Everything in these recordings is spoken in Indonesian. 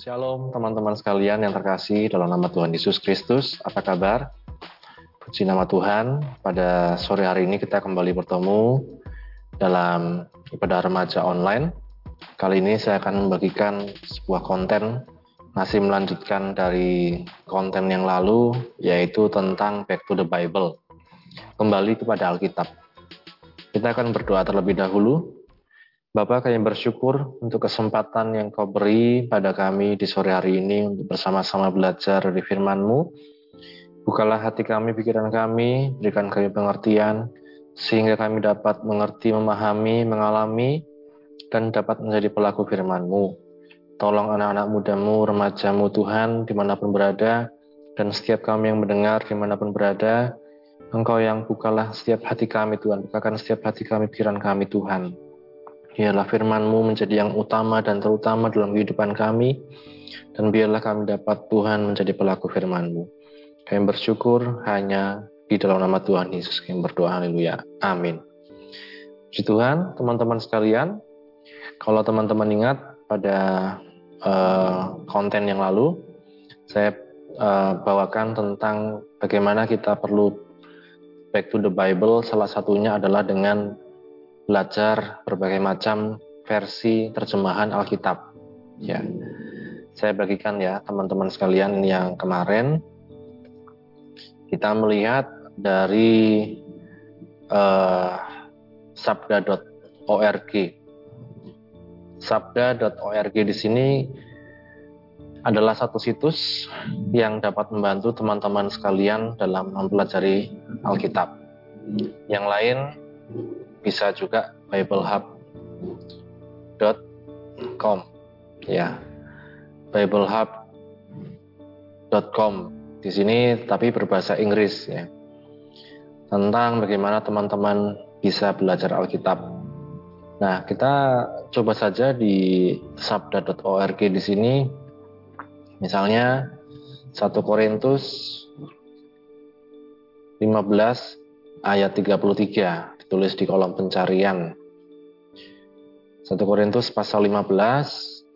Shalom teman-teman sekalian yang terkasih dalam nama Tuhan Yesus Kristus. Apa kabar? Puji nama Tuhan. Pada sore hari ini kita kembali bertemu dalam ibadah remaja online. Kali ini saya akan membagikan sebuah konten masih melanjutkan dari konten yang lalu yaitu tentang back to the Bible. Kembali kepada Alkitab. Kita akan berdoa terlebih dahulu Bapak kami bersyukur untuk kesempatan yang kau beri pada kami di sore hari ini untuk bersama-sama belajar dari firman-Mu. Bukalah hati kami, pikiran kami, berikan kami pengertian, sehingga kami dapat mengerti, memahami, mengalami, dan dapat menjadi pelaku firman-Mu. Tolong anak-anak mudamu, remajamu Tuhan, di mana pun berada, dan setiap kami yang mendengar di mana pun berada, Engkau yang bukalah setiap hati kami Tuhan, bukakan setiap hati kami, pikiran kami Tuhan Biarlah firman-Mu menjadi yang utama dan terutama dalam kehidupan kami, dan biarlah kami dapat Tuhan menjadi pelaku firman-Mu. Kami bersyukur hanya di dalam nama Tuhan Yesus kami berdoa, haleluya, amin. Puji Tuhan, teman-teman sekalian, kalau teman-teman ingat pada uh, konten yang lalu, saya uh, bawakan tentang bagaimana kita perlu back to the Bible, salah satunya adalah dengan belajar berbagai macam versi terjemahan Alkitab. Ya, saya bagikan ya teman-teman sekalian yang kemarin kita melihat dari uh, sabda.org. Sabda.org di sini adalah satu situs yang dapat membantu teman-teman sekalian dalam mempelajari Alkitab. Yang lain bisa juga biblehub.com ya. biblehub.com di sini tapi berbahasa Inggris ya. Tentang bagaimana teman-teman bisa belajar Alkitab. Nah, kita coba saja di sabda.org di sini. Misalnya 1 Korintus 15 ayat 33 tulis di kolom pencarian. 1 Korintus pasal 15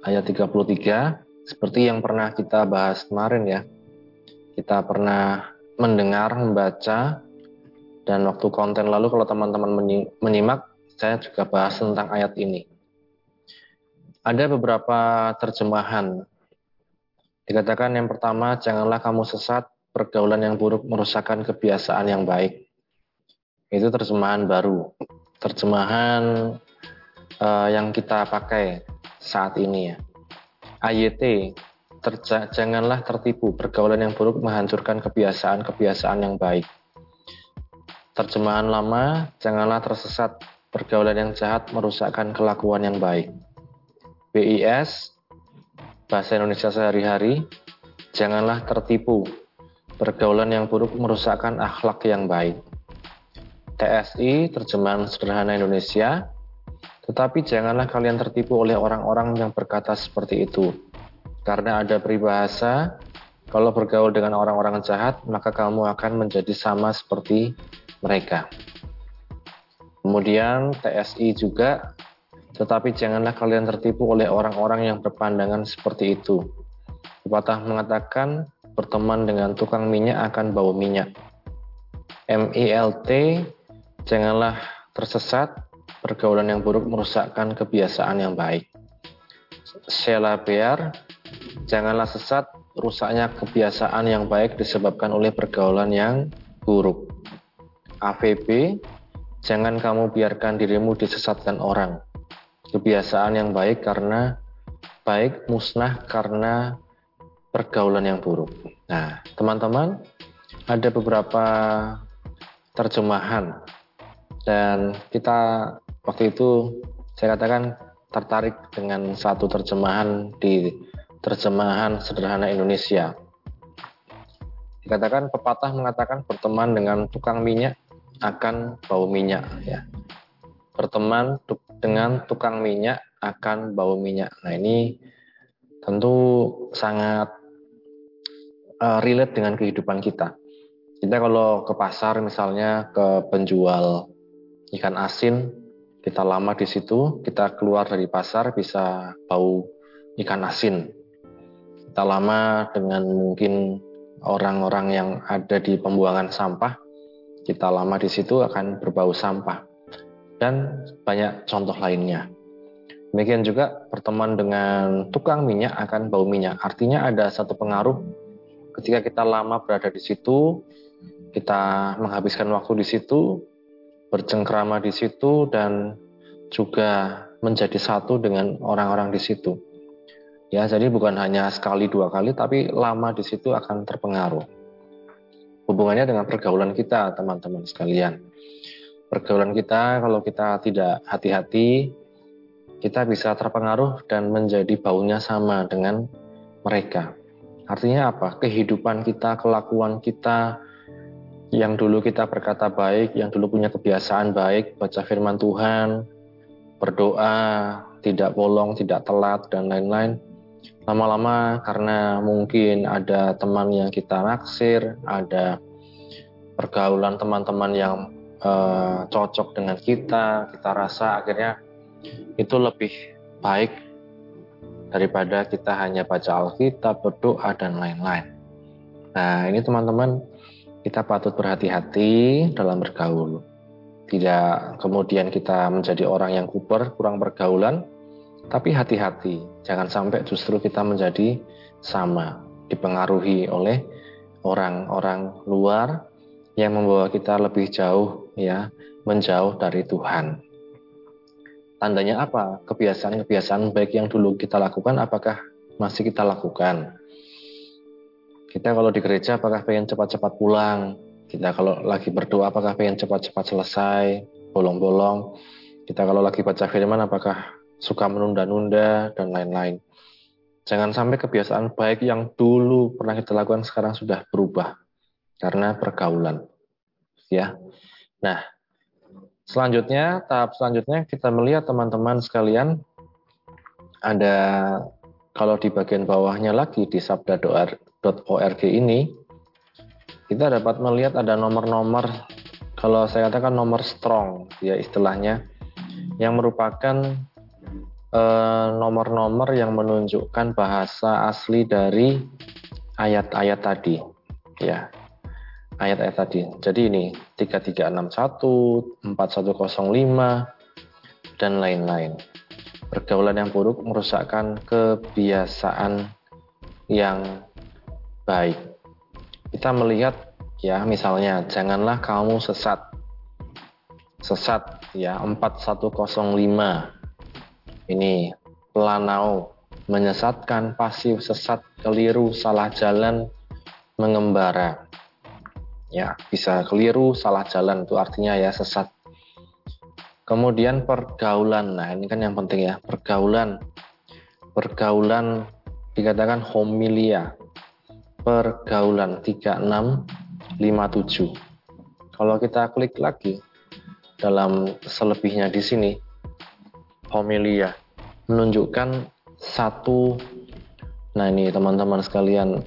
ayat 33 seperti yang pernah kita bahas kemarin ya. Kita pernah mendengar, membaca dan waktu konten lalu kalau teman-teman menyimak saya juga bahas tentang ayat ini. Ada beberapa terjemahan. Dikatakan yang pertama, janganlah kamu sesat, pergaulan yang buruk merusakkan kebiasaan yang baik itu terjemahan baru. Terjemahan uh, yang kita pakai saat ini ya. AYT terja, janganlah tertipu. Pergaulan yang buruk menghancurkan kebiasaan-kebiasaan yang baik. Terjemahan lama janganlah tersesat. Pergaulan yang jahat merusakkan kelakuan yang baik. BIS bahasa Indonesia sehari-hari janganlah tertipu. Pergaulan yang buruk merusakkan akhlak yang baik TSI, terjemahan sederhana Indonesia, tetapi janganlah kalian tertipu oleh orang-orang yang berkata seperti itu. Karena ada peribahasa, kalau bergaul dengan orang-orang jahat, maka kamu akan menjadi sama seperti mereka. Kemudian TSI juga, tetapi janganlah kalian tertipu oleh orang-orang yang berpandangan seperti itu. Pepatah mengatakan, berteman dengan tukang minyak akan bau minyak. MILT Janganlah tersesat, pergaulan yang buruk merusakkan kebiasaan yang baik. Sheila Bear, janganlah sesat, rusaknya kebiasaan yang baik disebabkan oleh pergaulan yang buruk. AVB, jangan kamu biarkan dirimu disesatkan orang. Kebiasaan yang baik karena baik musnah karena pergaulan yang buruk. Nah, teman-teman, ada beberapa terjemahan dan kita waktu itu saya katakan tertarik dengan satu terjemahan di terjemahan sederhana Indonesia. Dikatakan pepatah mengatakan berteman dengan tukang minyak akan bau minyak ya. Berteman dengan tukang minyak akan bau minyak. Nah, ini tentu sangat uh, relate dengan kehidupan kita. Kita kalau ke pasar misalnya ke penjual ikan asin kita lama di situ kita keluar dari pasar bisa bau ikan asin kita lama dengan mungkin orang-orang yang ada di pembuangan sampah, kita lama di situ akan berbau sampah. Dan banyak contoh lainnya. Demikian juga pertemuan dengan tukang minyak akan bau minyak. Artinya ada satu pengaruh ketika kita lama berada di situ, kita menghabiskan waktu di situ, bercengkrama di situ, dan juga menjadi satu dengan orang-orang di situ. Ya, jadi bukan hanya sekali dua kali, tapi lama di situ akan terpengaruh. Hubungannya dengan pergaulan kita, teman-teman sekalian. Pergaulan kita, kalau kita tidak hati-hati, kita bisa terpengaruh dan menjadi baunya sama dengan mereka. Artinya apa? Kehidupan kita, kelakuan kita, yang dulu kita berkata baik, yang dulu punya kebiasaan baik, baca firman Tuhan, berdoa, tidak bolong, tidak telat, dan lain-lain. Lama-lama karena mungkin ada teman yang kita naksir, ada pergaulan teman-teman yang uh, cocok dengan kita, kita rasa akhirnya itu lebih baik daripada kita hanya baca Alkitab, berdoa, dan lain-lain. Nah, ini teman-teman, kita patut berhati-hati dalam bergaul. Tidak kemudian kita menjadi orang yang kuper, kurang pergaulan, tapi hati-hati, jangan sampai justru kita menjadi sama, dipengaruhi oleh orang-orang luar yang membawa kita lebih jauh ya, menjauh dari Tuhan. Tandanya apa? Kebiasaan-kebiasaan baik yang dulu kita lakukan, apakah masih kita lakukan? Kita kalau di gereja, apakah pengen cepat-cepat pulang? Kita kalau lagi berdoa, apakah pengen cepat-cepat selesai? Bolong-bolong. Kita kalau lagi baca firman, apakah suka menunda-nunda, dan lain-lain. Jangan sampai kebiasaan baik yang dulu pernah kita lakukan sekarang sudah berubah karena pergaulan. Ya. Nah, Selanjutnya, tahap selanjutnya kita melihat teman-teman sekalian ada kalau di bagian bawahnya lagi di sabda.org ini kita dapat melihat ada nomor-nomor kalau saya katakan nomor strong ya istilahnya yang merupakan eh, nomor-nomor eh, yang menunjukkan bahasa asli dari ayat-ayat tadi ya ayat-ayat tadi. Jadi ini 3361, 4105, dan lain-lain. Pergaulan yang buruk merusakkan kebiasaan yang baik. Kita melihat ya misalnya janganlah kamu sesat. Sesat ya 4105. Ini pelanau menyesatkan, pasif, sesat, keliru, salah jalan, mengembara ya bisa keliru salah jalan itu artinya ya sesat kemudian pergaulan nah ini kan yang penting ya pergaulan pergaulan dikatakan homilia pergaulan 3657 kalau kita klik lagi dalam selebihnya di sini homilia menunjukkan satu. Nah ini teman-teman sekalian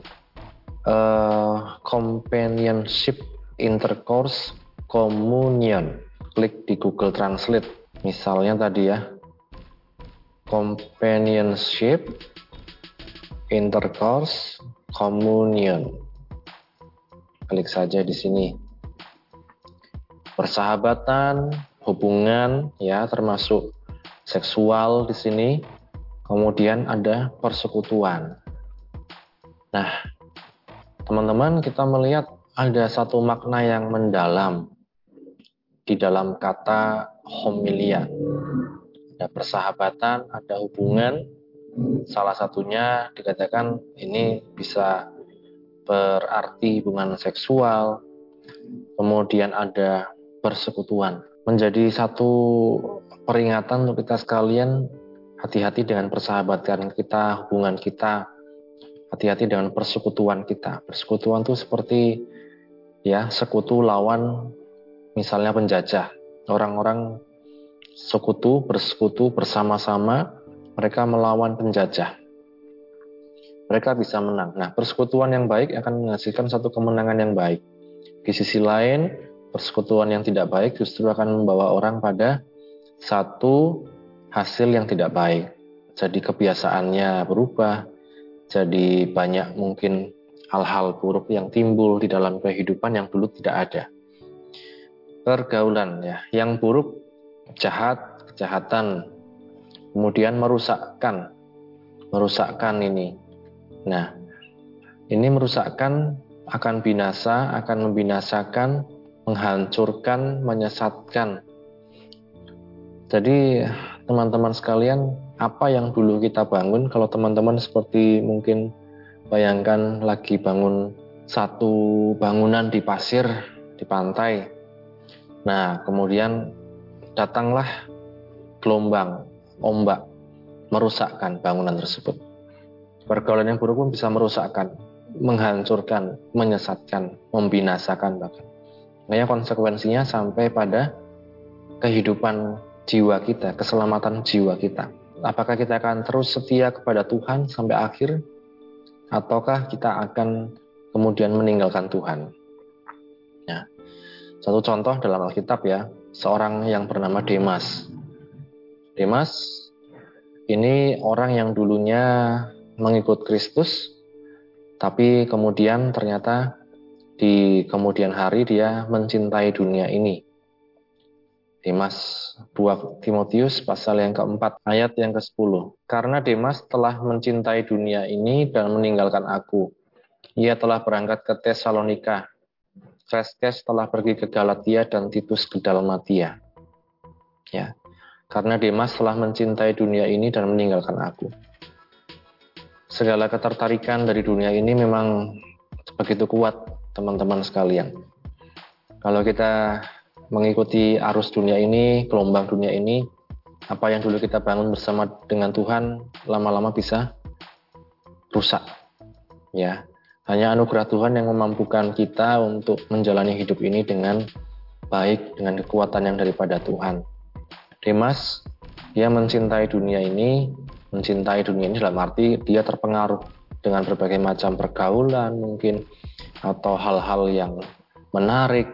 uh, companionship intercourse communion. Klik di Google Translate. Misalnya tadi ya companionship intercourse communion klik saja di sini persahabatan hubungan ya termasuk seksual di sini kemudian ada persekutuan nah Teman-teman, kita melihat ada satu makna yang mendalam di dalam kata homilia. Ada persahabatan, ada hubungan. Salah satunya dikatakan ini bisa berarti hubungan seksual. Kemudian ada persekutuan. Menjadi satu peringatan untuk kita sekalian hati-hati dengan persahabatan kita, hubungan kita hati-hati dengan persekutuan kita. Persekutuan itu seperti ya sekutu lawan misalnya penjajah. Orang-orang sekutu bersekutu bersama-sama mereka melawan penjajah. Mereka bisa menang. Nah, persekutuan yang baik akan menghasilkan satu kemenangan yang baik. Di sisi lain, persekutuan yang tidak baik justru akan membawa orang pada satu hasil yang tidak baik. Jadi kebiasaannya berubah, Jadi banyak mungkin hal-hal buruk yang timbul di dalam kehidupan yang dulu tidak ada. Pergaulan ya, yang buruk, jahat, kejahatan, kemudian merusakkan, merusakkan ini. Nah, ini merusakkan akan binasa, akan membinasakan, menghancurkan, menyesatkan. Jadi teman-teman sekalian, apa yang dulu kita bangun, kalau teman-teman seperti mungkin bayangkan lagi bangun satu bangunan di pasir, di pantai. Nah, kemudian datanglah gelombang, ombak, merusakkan bangunan tersebut. Pergaulan yang buruk pun bisa merusakkan, menghancurkan, menyesatkan, membinasakan bahkan. Nah, konsekuensinya sampai pada kehidupan jiwa kita, keselamatan jiwa kita. Apakah kita akan terus setia kepada Tuhan sampai akhir, ataukah kita akan kemudian meninggalkan Tuhan? Ya. Satu contoh dalam Alkitab ya, seorang yang bernama Demas. Demas ini orang yang dulunya mengikut Kristus, tapi kemudian ternyata di kemudian hari dia mencintai dunia ini. Demas 2 Timotius pasal yang keempat ayat yang ke-10. Karena Demas telah mencintai dunia ini dan meninggalkan aku. Ia telah berangkat ke Tesalonika. Kreskes telah pergi ke Galatia dan Titus ke Dalmatia. Ya. Karena Demas telah mencintai dunia ini dan meninggalkan aku. Segala ketertarikan dari dunia ini memang begitu kuat teman-teman sekalian. Kalau kita mengikuti arus dunia ini, gelombang dunia ini, apa yang dulu kita bangun bersama dengan Tuhan lama-lama bisa rusak. Ya, hanya anugerah Tuhan yang memampukan kita untuk menjalani hidup ini dengan baik dengan kekuatan yang daripada Tuhan. Demas dia mencintai dunia ini, mencintai dunia ini dalam arti dia terpengaruh dengan berbagai macam pergaulan mungkin atau hal-hal yang menarik.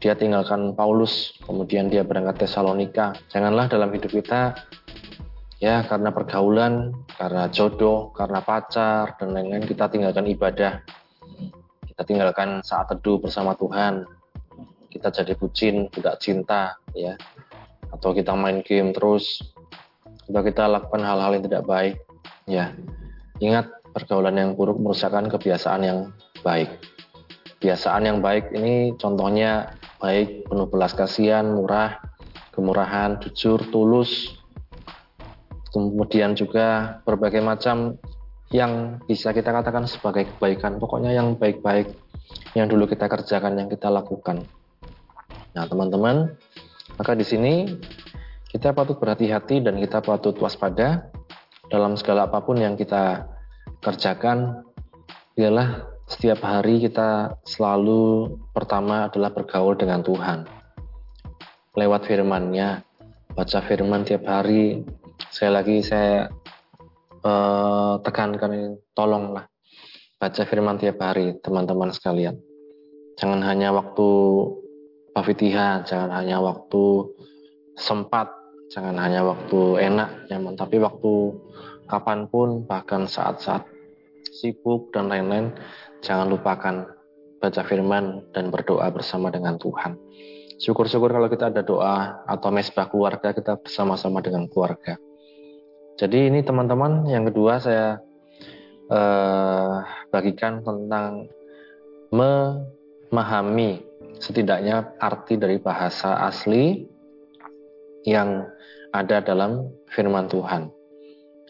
Dia tinggalkan Paulus kemudian dia berangkat Tesalonika. Janganlah dalam hidup kita ya karena pergaulan karena jodoh karena pacar dan lain-lain kita tinggalkan ibadah. Kita tinggalkan saat teduh bersama Tuhan. Kita jadi bucin tidak cinta ya atau kita main game terus atau kita lakukan hal-hal yang tidak baik ya ingat pergaulan yang buruk merusakkan kebiasaan yang baik. Kebiasaan yang baik ini contohnya baik, penuh belas kasihan, murah, kemurahan, jujur, tulus, kemudian juga berbagai macam yang bisa kita katakan sebagai kebaikan. Pokoknya yang baik-baik yang dulu kita kerjakan, yang kita lakukan. Nah, teman-teman, maka di sini kita patut berhati-hati dan kita patut waspada dalam segala apa pun yang kita kerjakan ialah setiap hari kita selalu pertama adalah bergaul dengan Tuhan. Lewat firman-Nya, baca firman tiap hari. Sekali lagi saya uh, tekankan ini, tolonglah baca firman tiap hari teman-teman sekalian. Jangan hanya waktu pavitihan, jangan hanya waktu sempat, jangan hanya waktu enak, nyaman, tapi waktu kapan pun, bahkan saat-saat sibuk dan lain-lain, jangan lupakan baca firman dan berdoa bersama dengan Tuhan. Syukur-syukur kalau kita ada doa atau mesbah keluarga, kita bersama-sama dengan keluarga. Jadi ini teman-teman, yang kedua saya eh, bagikan tentang memahami setidaknya arti dari bahasa asli yang ada dalam firman Tuhan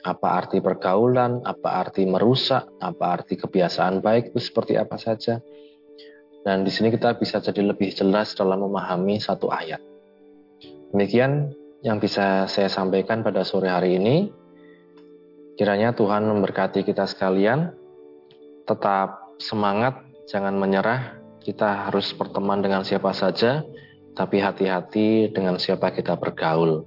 apa arti pergaulan, apa arti merusak, apa arti kebiasaan baik itu seperti apa saja. Dan di sini kita bisa jadi lebih jelas dalam memahami satu ayat. Demikian yang bisa saya sampaikan pada sore hari ini. Kiranya Tuhan memberkati kita sekalian. Tetap semangat, jangan menyerah. Kita harus berteman dengan siapa saja, tapi hati-hati dengan siapa kita bergaul.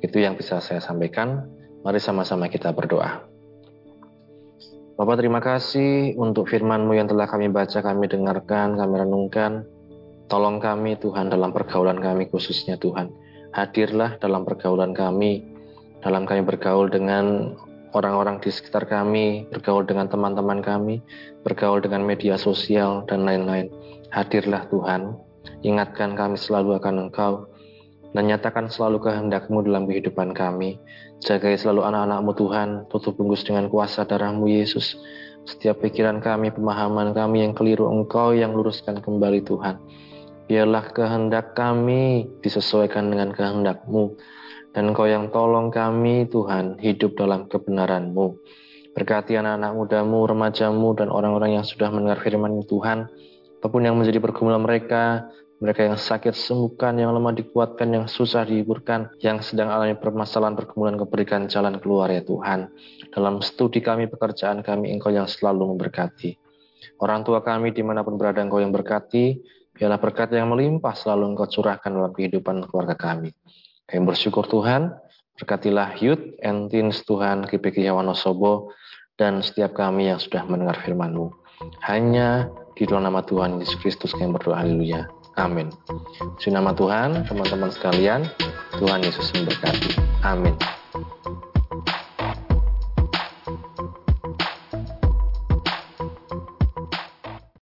Itu yang bisa saya sampaikan. Mari sama-sama kita berdoa. Bapak terima kasih untuk firman-Mu yang telah kami baca, kami dengarkan, kami renungkan. Tolong kami Tuhan dalam pergaulan kami khususnya Tuhan. Hadirlah dalam pergaulan kami, dalam kami bergaul dengan orang-orang di sekitar kami, bergaul dengan teman-teman kami, bergaul dengan media sosial, dan lain-lain. Hadirlah Tuhan, ingatkan kami selalu akan Engkau, dan nyatakan selalu kehendakmu dalam kehidupan kami. Jagai selalu anak-anakmu Tuhan, tutup bungkus dengan kuasa darahmu Yesus. Setiap pikiran kami, pemahaman kami yang keliru Engkau yang luruskan kembali Tuhan. Biarlah kehendak kami disesuaikan dengan kehendakmu dan Engkau yang tolong kami Tuhan hidup dalam kebenaran-Mu. Berkati anak-anak mudamu, remajamu, dan orang-orang yang sudah mendengar firman Tuhan, apa pun yang menjadi pergumulan mereka, mereka yang sakit sembuhkan, yang lemah dikuatkan, yang susah dihiburkan, yang sedang alami permasalahan pergumulan keberikan jalan keluar ya Tuhan. Dalam studi kami, pekerjaan kami, Engkau yang selalu memberkati. Orang tua kami di mana pun berada Engkau yang berkati, biarlah berkat yang melimpah selalu Engkau curahkan dalam kehidupan keluarga kami. Kami bersyukur Tuhan, berkatilah Youth and Teens Tuhan GPG Yawanosobo dan setiap kami yang sudah mendengar firman-Mu. Hanya di dalam nama Tuhan Yesus Kristus kami berdoa, haleluya. Amin. Di nama Tuhan, teman-teman sekalian, Tuhan Yesus memberkati. Amin.